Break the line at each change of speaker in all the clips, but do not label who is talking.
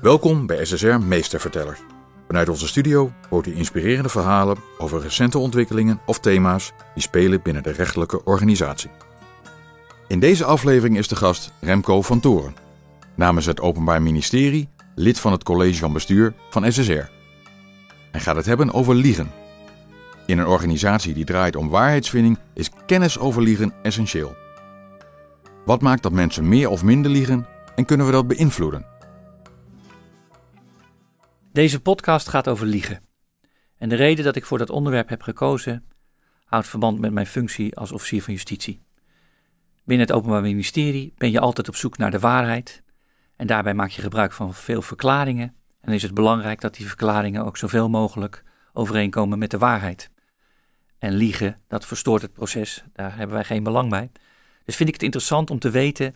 Welkom bij SSR Meestervertellers. Vanuit onze studio hoort u inspirerende verhalen over recente ontwikkelingen of thema's die spelen binnen de rechtelijke organisatie. In deze aflevering is de gast Remco van Toren, namens het Openbaar Ministerie, lid van het college van bestuur van SSR. Hij gaat het hebben over liegen. In een organisatie die draait om waarheidsvinding is kennis over liegen essentieel. Wat maakt dat mensen meer of minder liegen en kunnen we dat beïnvloeden?
Deze podcast gaat over liegen. En de reden dat ik voor dat onderwerp heb gekozen houdt verband met mijn functie als officier van justitie. Binnen het Openbaar Ministerie ben je altijd op zoek naar de waarheid en daarbij maak je gebruik van veel verklaringen en is het belangrijk dat die verklaringen ook zoveel mogelijk overeenkomen met de waarheid. En liegen, dat verstoort het proces, daar hebben wij geen belang bij. Dus vind ik het interessant om te weten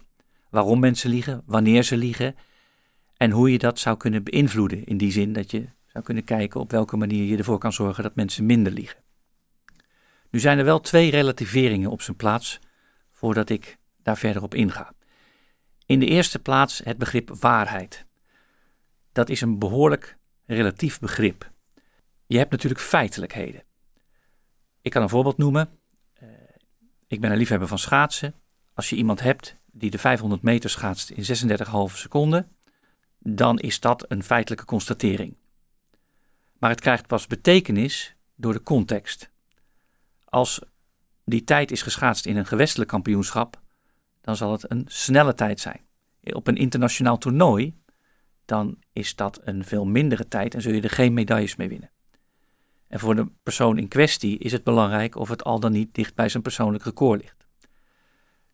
waarom mensen liegen, wanneer ze liegen en hoe je dat zou kunnen beïnvloeden. In die zin dat je zou kunnen kijken op welke manier je ervoor kan zorgen dat mensen minder liegen. Nu zijn er wel twee relativeringen op zijn plaats voordat ik daar verder op inga. In de eerste plaats het begrip waarheid. Dat is een behoorlijk relatief begrip. Je hebt natuurlijk feitelijkheden. Ik kan een voorbeeld noemen. Uh, ik ben een liefhebber van schaatsen. Als je iemand hebt die de 500 meter schaatst in 36,5 seconden, dan is dat een feitelijke constatering. Maar het krijgt pas betekenis door de context. Als die tijd is geschaatst in een gewestelijk kampioenschap, dan zal het een snelle tijd zijn. Op een internationaal toernooi, dan is dat een veel mindere tijd en zul je er geen medailles mee winnen. En voor de persoon in kwestie is het belangrijk of het al dan niet dicht bij zijn persoonlijk record ligt.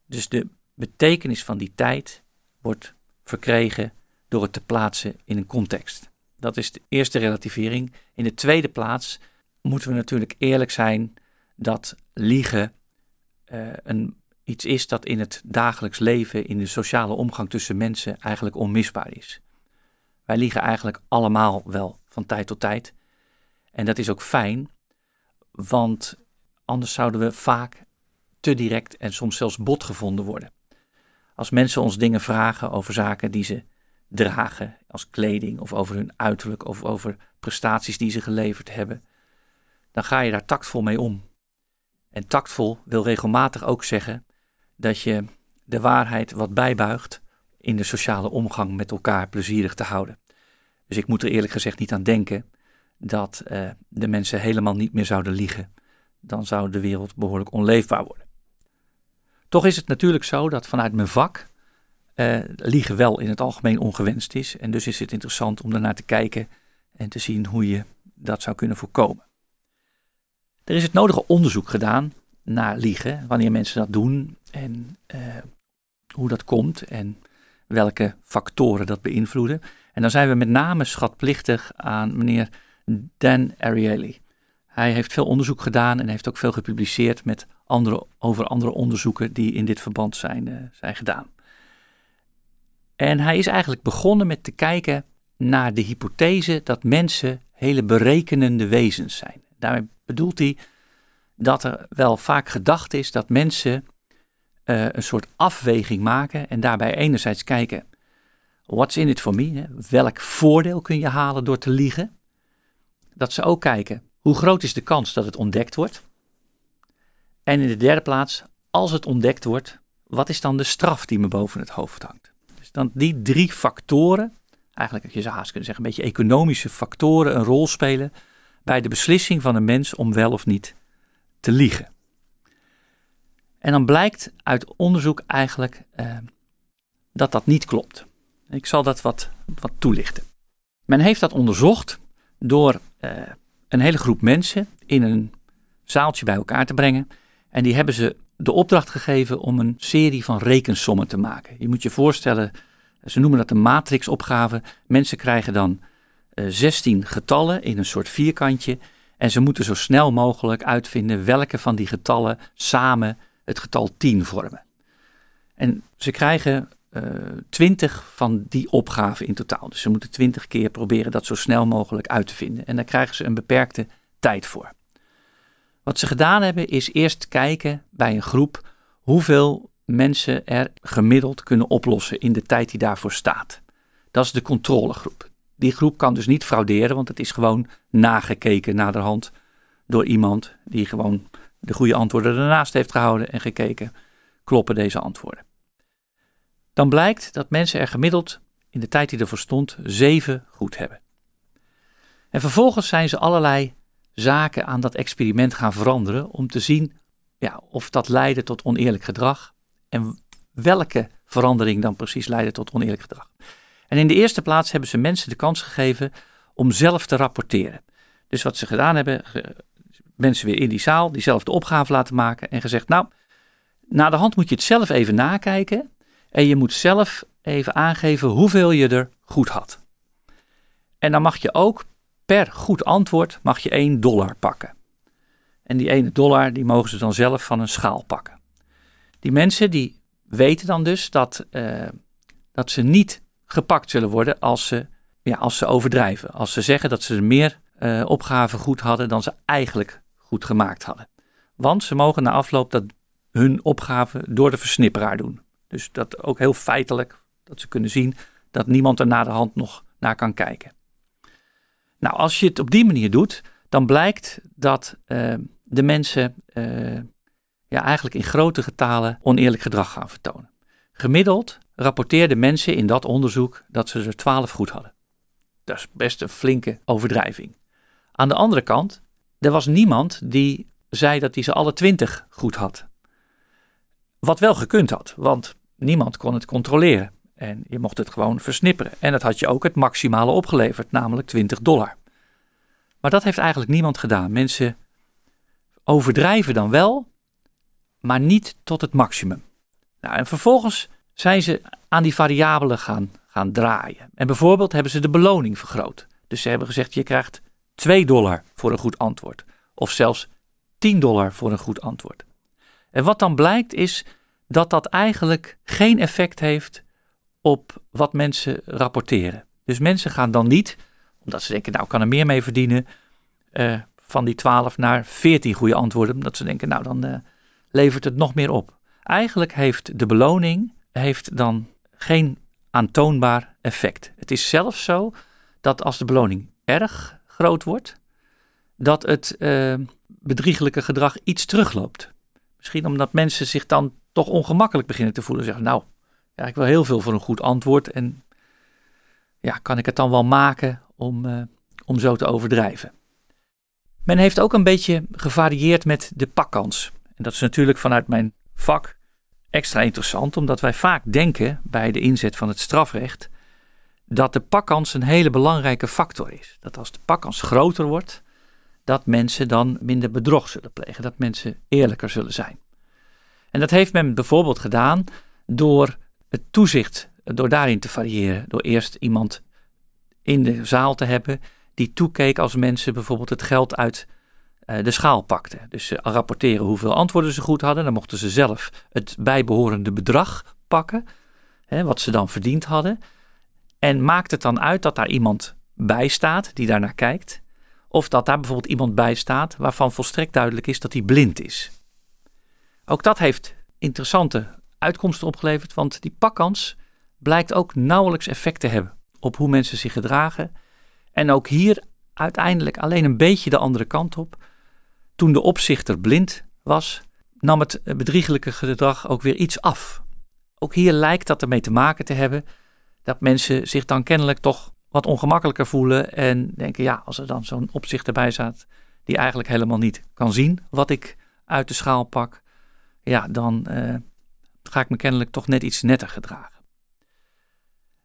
Dus de betekenis van die tijd wordt verkregen door het te plaatsen in een context. Dat is de eerste relativering. In de tweede plaats moeten we natuurlijk eerlijk zijn dat liegen uh, een, iets is dat in het dagelijks leven, in de sociale omgang tussen mensen eigenlijk onmisbaar is. Wij liegen eigenlijk allemaal wel van tijd tot tijd. En dat is ook fijn, want anders zouden we vaak te direct en soms zelfs bot gevonden worden. Als mensen ons dingen vragen over zaken die ze dragen als kleding of over hun uiterlijk of over prestaties die ze geleverd hebben, dan ga je daar tactvol mee om. En tactvol wil regelmatig ook zeggen dat je de waarheid wat bijbuigt in de sociale omgang met elkaar plezierig te houden. Dus ik moet er eerlijk gezegd niet aan denken dat uh, de mensen helemaal niet meer zouden liegen. Dan zou de wereld behoorlijk onleefbaar worden. Toch is het natuurlijk zo dat vanuit mijn vak uh, liegen wel in het algemeen ongewenst is. En dus is het interessant om daarnaar te kijken en te zien hoe je dat zou kunnen voorkomen. Er is het nodige onderzoek gedaan naar liegen, wanneer mensen dat doen en uh, hoe dat komt en welke factoren dat beïnvloeden. En dan zijn we met name schatplichtig aan meneer Dan Ariely. Hij heeft veel onderzoek gedaan en heeft ook veel gepubliceerd met andere, over andere onderzoeken die in dit verband zijn, uh, zijn gedaan. En hij is eigenlijk begonnen met te kijken naar de hypothese dat mensen hele berekenende wezens zijn. Daarmee bedoelt hij dat er wel vaak gedacht is dat mensen uh, een soort afweging maken en daarbij enerzijds kijken, what's in it for me? Welk voordeel kun je halen door te liegen? Dat ze ook kijken, hoe groot is de kans dat het ontdekt wordt? En in de derde plaats, als het ontdekt wordt, wat is dan de straf die me boven het hoofd hangt? Dan die drie factoren, eigenlijk je zou haast kunnen zeggen, een beetje economische factoren, een rol spelen bij de beslissing van een mens om wel of niet te liegen. En dan blijkt uit onderzoek eigenlijk eh, dat dat niet klopt. Ik zal dat wat, wat toelichten. Men heeft dat onderzocht door eh, een hele groep mensen in een zaaltje bij elkaar te brengen. En die hebben ze de opdracht gegeven om een serie van rekensommen te maken. Je moet je voorstellen, ze noemen dat een matrixopgave. Mensen krijgen dan uh, eh, 16 getallen in een soort vierkantje. En ze moeten zo snel mogelijk uitvinden welke van die getallen samen het getal 10 vormen. En ze krijgen uh, eh, 20 van die opgaven in totaal. Dus ze moeten 20 keer proberen dat zo snel mogelijk uit te vinden. En daar krijgen ze een beperkte tijd voor. Wat ze gedaan hebben is eerst kijken bij een groep hoeveel mensen er gemiddeld kunnen oplossen in de tijd die daarvoor staat. Dat is de controlegroep. Die groep kan dus niet frauderen, want het is gewoon nagekeken naderhand door iemand die gewoon de goede antwoorden ernaast heeft gehouden en gekeken, kloppen deze antwoorden. Dan blijkt dat mensen er gemiddeld in de tijd die ervoor stond zeven goed hebben. En vervolgens zijn ze allerlei zaken aan dat experiment gaan veranderen om te zien ja, of dat leidde tot oneerlijk gedrag en welke verandering dan precies leidde tot oneerlijk gedrag. En in de eerste plaats hebben ze mensen de kans gegeven om zelf te rapporteren. Dus wat ze gedaan hebben, mensen weer in die zaal diezelfde opgave laten maken en gezegd, nou, na de hand moet je het zelf even nakijken en je moet zelf even aangeven hoeveel je er goed had. En dan mag je ook per goed antwoord mag je 1 dollar pakken. En die 1 dollar die mogen ze dan zelf van een schaal pakken. Die mensen die weten dan dus dat, uh, dat ze niet gepakt zullen worden als ze, ja, als ze overdrijven. Als ze zeggen dat ze meer uh, opgaven goed hadden dan ze eigenlijk goed gemaakt hadden. Want ze mogen na afloop dat hun opgave door de versnipperaar doen. Dus dat ook heel feitelijk, dat ze kunnen zien dat niemand er na de hand nog naar kan kijken. Nou, als je het op die manier doet, dan blijkt dat uh, de mensen uh, ja, eigenlijk in grote getalen oneerlijk gedrag gaan vertonen. Gemiddeld rapporteerden mensen in dat onderzoek dat ze er 12 goed hadden. Dat is best een flinke overdrijving. Aan de andere kant, er was niemand die zei dat hij ze alle 20 goed had. Wat wel gekund had, want niemand kon het controleren. En je mocht het gewoon versnipperen. En dat had je ook het maximale opgeleverd, namelijk 20 dollar. Maar dat heeft eigenlijk niemand gedaan. Mensen overdrijven dan wel, maar niet tot het maximum. Nou, en vervolgens zijn ze aan die variabelen gaan, gaan draaien. En bijvoorbeeld hebben ze de beloning vergroot. Dus ze hebben gezegd: je krijgt 2 dollar voor een goed antwoord. Of zelfs 10 dollar voor een goed antwoord. En wat dan blijkt is dat dat eigenlijk geen effect heeft op wat mensen rapporteren. Dus mensen gaan dan niet, omdat ze denken, nou kan er meer mee verdienen, uh, van die 12 naar 14 goede antwoorden. Omdat ze denken, nou dan uh, levert het nog meer op. Eigenlijk heeft de beloning heeft dan geen aantoonbaar effect. Het is zelfs zo dat als de beloning erg groot wordt, dat het uh, bedriegelijke gedrag iets terugloopt. Misschien omdat mensen zich dan toch ongemakkelijk beginnen te voelen. Zeggen, nou, ja, ik heel veel voor een goed antwoord. En ja, kan ik het dan wel maken om, uh, om zo te overdrijven? Men heeft ook een beetje gevarieerd met de pakkans. En dat is natuurlijk vanuit mijn vak extra interessant, omdat wij vaak denken bij de inzet van het strafrecht dat de pakkans een hele belangrijke factor is. Dat als de pakkans groter wordt, dat mensen dan minder bedrog zullen plegen, dat mensen eerlijker zullen zijn. En dat heeft men bijvoorbeeld gedaan door het toezicht, door daarin te variëren. Door eerst iemand in de zaal te hebben die toekeek als mensen bijvoorbeeld het geld uit uh, de schaal pakten. Dus ze rapporteren hoeveel antwoorden ze goed hadden. Dan mochten ze zelf het bijbehorende bedrag pakken, hè, wat ze dan verdiend hadden. En maakt het dan uit dat daar iemand bij staat die daarnaar kijkt. Of dat daar bijvoorbeeld iemand bij staat waarvan volstrekt duidelijk is dat hij blind is. Ook dat heeft interessante uitkomsten opgeleverd, want die pakkans blijkt ook nauwelijks effect te hebben op hoe mensen zich gedragen. En ook hier uiteindelijk alleen een beetje de andere kant op. Toen de opzichter blind was, nam het bedriegelijke gedrag ook weer iets af. Ook hier lijkt dat ermee te maken te hebben dat mensen zich dan kennelijk toch wat ongemakkelijker voelen en denken, ja, als er dan zo'n opzichter bij staat die eigenlijk helemaal niet kan zien wat ik uit de schaal pak, ja, dan uh, ga ik me kennelijk toch net iets netter gedragen.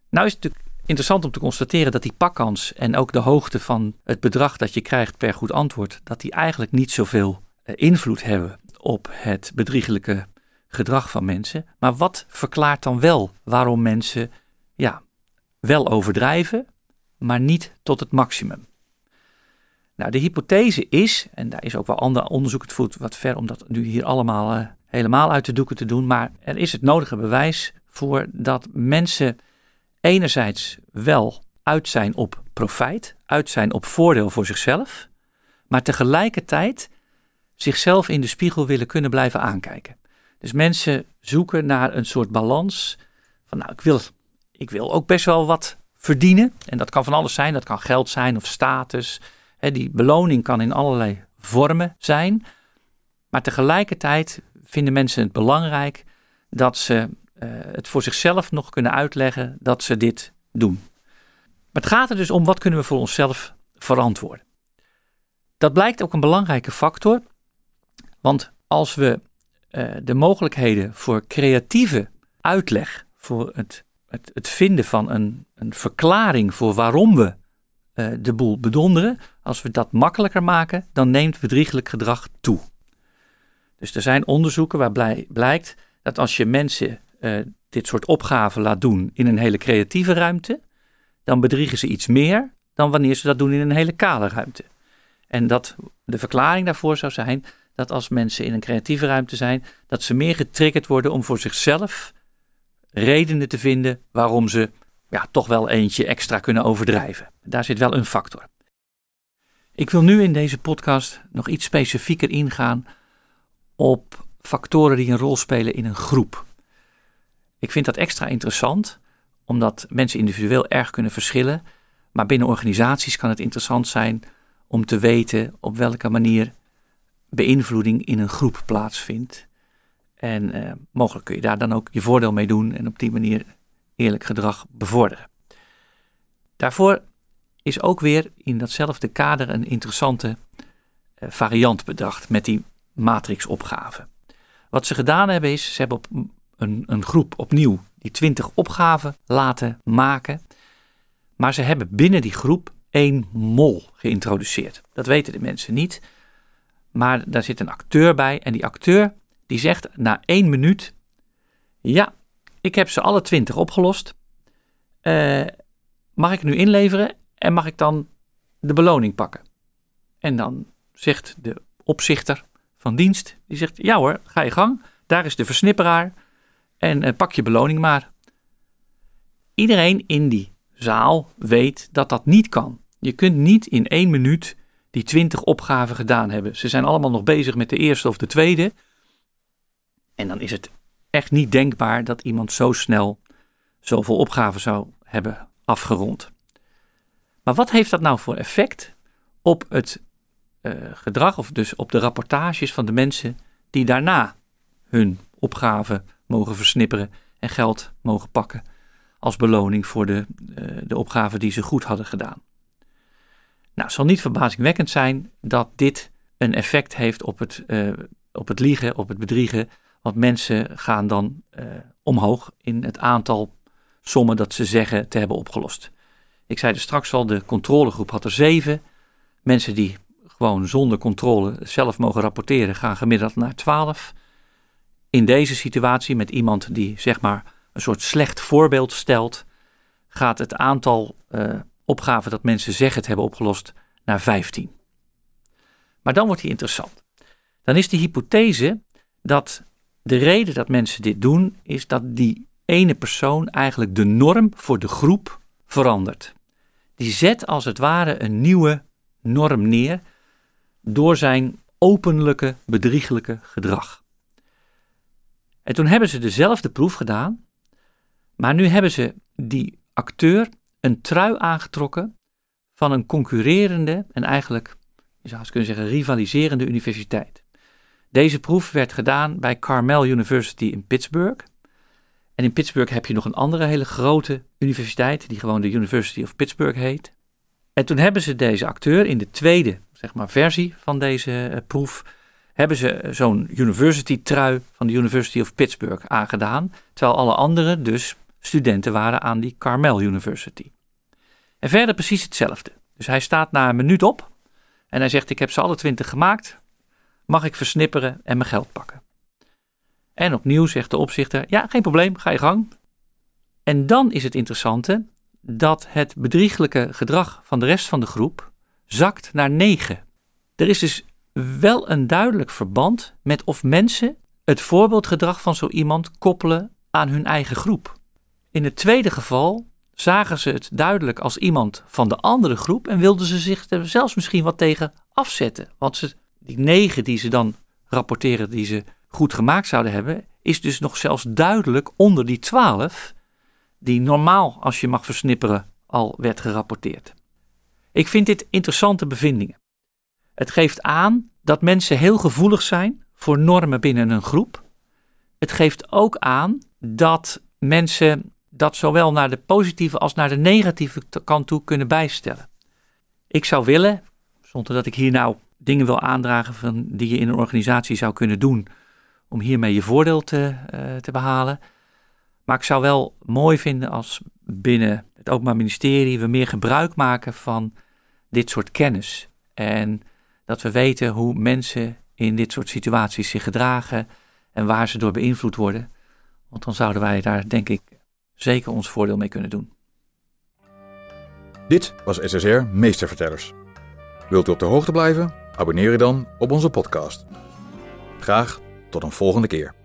Nou is het natuurlijk interessant om te constateren dat die pakkans en ook de hoogte van het bedrag dat je krijgt per goed antwoord, dat die eigenlijk niet zoveel uh, invloed hebben op het bedriegelijke gedrag van mensen. Maar wat verklaart dan wel waarom mensen ja, wel overdrijven, maar niet tot het maximum? Nou, de hypothese is, en daar is ook wel ander onderzoek, het voert wat ver om dat nu hier allemaal uh, helemaal uit de doeken te doen, maar er is het nodige bewijs voor dat mensen enerzijds wel uit zijn op profijt, uit zijn op voordeel voor zichzelf, maar tegelijkertijd zichzelf in de spiegel willen kunnen blijven aankijken. Dus mensen zoeken naar een soort balans van, nou, ik wil, ik wil ook best wel wat verdienen. En dat kan van alles zijn. Dat kan geld zijn of status. die beloning kan in allerlei vormen zijn. Maar tegelijkertijd vinden mensen het belangrijk dat ze uh, het voor zichzelf nog kunnen uitleggen dat ze dit doen. Maar het gaat er dus om wat kunnen we voor onszelf verantwoorden. Dat blijkt ook een belangrijke factor, want als we uh, de mogelijkheden voor creatieve uitleg, voor het, het, het vinden van een, een, verklaring voor waarom we uh, de boel bedonderen, als we dat makkelijker maken, dan neemt bedriegelijk gedrag toe. Dus er zijn onderzoeken waar blijkt dat als je mensen uh, dit soort opgaven laat doen in een hele creatieve ruimte, dan bedriegen ze iets meer dan wanneer ze dat doen in een hele kale ruimte. En dat de verklaring daarvoor zou zijn dat als mensen in een creatieve ruimte zijn, dat ze meer getriggerd worden om voor zichzelf redenen te vinden waarom ze ja, toch wel eentje extra kunnen overdrijven. Daar zit wel een factor. Ik wil nu in deze podcast nog iets specifieker ingaan op factoren die een rol spelen in een groep. Ik vind dat extra interessant, omdat mensen individueel erg kunnen verschillen. Maar binnen organisaties kan het interessant zijn om te weten op welke manier beïnvloeding in een groep plaatsvindt. En eh, mogelijk kun je daar dan ook je voordeel mee doen en op die manier eerlijk gedrag bevorderen. Daarvoor is ook weer in datzelfde kader een interessante eh, variant bedacht met die matrixopgave. Wat ze gedaan hebben is, ze hebben op een, een groep opnieuw die 20 opgaven laten maken. Maar ze hebben binnen die groep één mol geïntroduceerd. Dat weten de mensen niet. Maar daar zit een acteur bij. En die acteur die zegt na één minuut: Ja, ik heb ze alle 20 opgelost. Uh, mag ik nu inleveren en mag ik dan de beloning pakken? En dan zegt de opzichter van dienst: Die zegt: Ja hoor, ga je gang. Daar is de versnipperaar. En uh, pak je beloning maar. Iedereen in die zaal weet dat dat niet kan. Je kunt niet in één minuut die twintig opgaven gedaan hebben. Ze zijn allemaal nog bezig met de eerste of de tweede. En dan is het echt niet denkbaar dat iemand zo snel zoveel opgaven zou hebben afgerond. Maar wat heeft dat nou voor effect op het uh, gedrag, of dus op de rapportages van de mensen die daarna hun opgaven mogen versnipperen en geld mogen pakken als beloning voor de, uh, de opgave die ze goed hadden gedaan. Nou, het zal niet verbazingwekkend zijn dat dit een effect heeft op het, uh, op het liegen, op het bedriegen, want mensen gaan dan omhoog in het aantal sommen dat ze zeggen te hebben opgelost. Ik zei er straks al, de controlegroep had er zeven. Mensen die gewoon zonder controle zelf mogen rapporteren, gaan gemiddeld naar twaalf in deze situatie met iemand die zeg maar een soort slecht voorbeeld stelt, gaat het aantal uh, opgaven dat mensen zeggen het hebben opgelost naar 15. Maar dan wordt hij interessant. Dan is de hypothese dat de reden dat mensen dit doen, is dat die ene persoon eigenlijk de norm voor de groep verandert. Die zet als het ware een nieuwe norm neer door zijn openlijke bedrieglijke gedrag. En toen hebben ze dezelfde proef gedaan, maar nu hebben ze die acteur een trui aangetrokken van een concurrerende en eigenlijk, je zou kunnen zeggen, rivaliserende universiteit. Deze proef werd gedaan bij Carmel University in Pittsburgh. En in Pittsburgh heb je nog een andere hele grote universiteit, die gewoon de University of Pittsburgh heet. En toen hebben ze deze acteur in de tweede zeg maar, versie van deze uh, proef hebben ze zo'n university trui van de University of Pittsburgh aangedaan, terwijl alle anderen dus studenten waren aan die Carmel University. En verder precies hetzelfde. Dus hij staat na een minuut op en hij zegt: Ik heb ze alle twintig gemaakt, mag ik versnipperen en mijn geld pakken? En opnieuw zegt de opzichter: Ja, geen probleem, ga je gang. En dan is het interessante dat het bedrieglijke gedrag van de rest van de groep zakt naar 9. Er is dus wel een duidelijk verband met of mensen het voorbeeldgedrag van zo iemand koppelen aan hun eigen groep. In het tweede geval zagen ze het duidelijk als iemand van de andere groep en wilden ze zich er zelfs misschien wat tegen afzetten. Want ze, die negen die ze dan rapporteren die ze goed gemaakt zouden hebben, is dus nog zelfs duidelijk onder die twaalf, die normaal als je mag versnipperen al werd gerapporteerd. Ik vind dit interessante bevindingen. Het geeft aan dat mensen heel gevoelig zijn voor normen binnen een groep. Het geeft ook aan dat mensen dat zowel naar de positieve als naar de negatieve kant toe kunnen bijstellen. Ik zou willen, zonder dat ik hier nou dingen wil aandragen van die je in een organisatie zou kunnen doen om hiermee je voordeel te, uh, te behalen. Maar ik zou wel mooi vinden als binnen het Openbaar Ministerie we meer gebruik maken van dit soort kennis. En dat we weten hoe mensen in dit soort situaties zich gedragen en waar ze door beïnvloed worden. Want dan zouden wij daar, denk ik, zeker ons voordeel mee kunnen doen.
Dit was SSR Meestervertellers. Wilt u op de hoogte blijven? Abonneer je dan op onze podcast. Graag tot een volgende keer.